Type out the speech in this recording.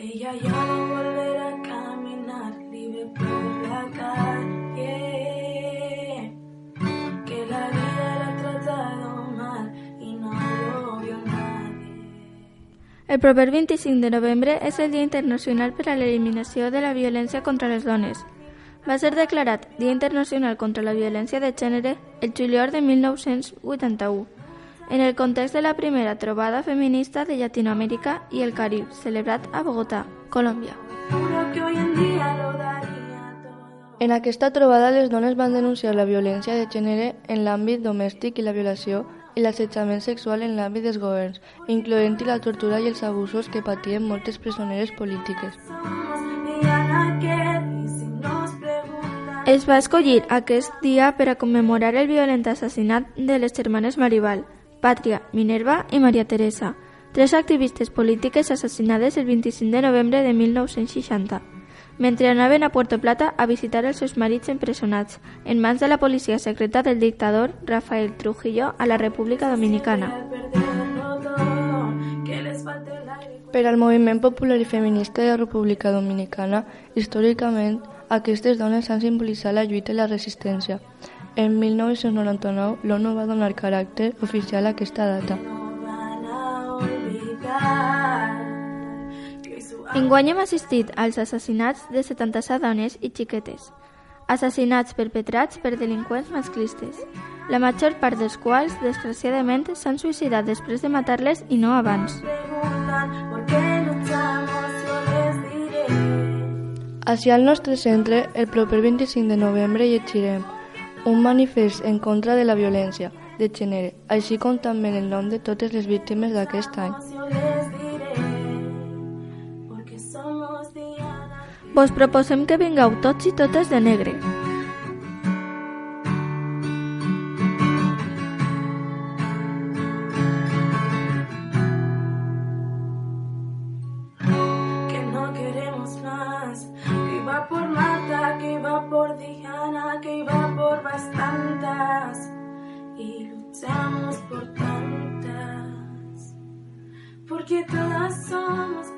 Ella ya no volverá a caminar libre por la calle. Que la vida la ha tratado mal y no lo vio nadie. El proper 25 de novembre és el Dia Internacional per a l'Eliminació de la Violència contra les Dones. Va ser declarat Dia Internacional contra la Violència de Gènere el juliol de 1981, en el context de la primera trobada feminista de Llatinoamèrica i el Carib, celebrat a Bogotà, Colòmbia. En aquesta trobada les dones van denunciar la violència de gènere en l'àmbit domèstic i la violació i l'assetjament sexual en l'àmbit dels governs, incloent-hi la tortura i els abusos que patien moltes presoneres polítiques. Es va escollir aquest dia per a commemorar el violent assassinat de les germanes Maribal, Pàtria, Minerva i Maria Teresa, tres activistes polítiques assassinades el 25 de novembre de 1960, mentre anaven a Puerto Plata a visitar els seus marits empresonats en mans de la policia secreta del dictador Rafael Trujillo a la República Dominicana. Per al moviment popular i feminista de la República Dominicana, històricament, aquestes dones han simbolitzat la lluita i la resistència. En 1999, l'ONU va donar caràcter oficial a aquesta data. Enguany hem assistit als assassinats de 77 dones i xiquetes, assassinats perpetrats per delinqüents masclistes, la major part dels quals, desgraciadament, s'han suïcidat després de matar-les i no abans. Així al nostre centre, el proper 25 de novembre llegirem un manifest en contra de la violència de gènere, així com també el nom de totes les víctimes d'aquest any. Vos proposem que vingueu tots i totes de negre. Y luchamos por tantas. Porque todas somos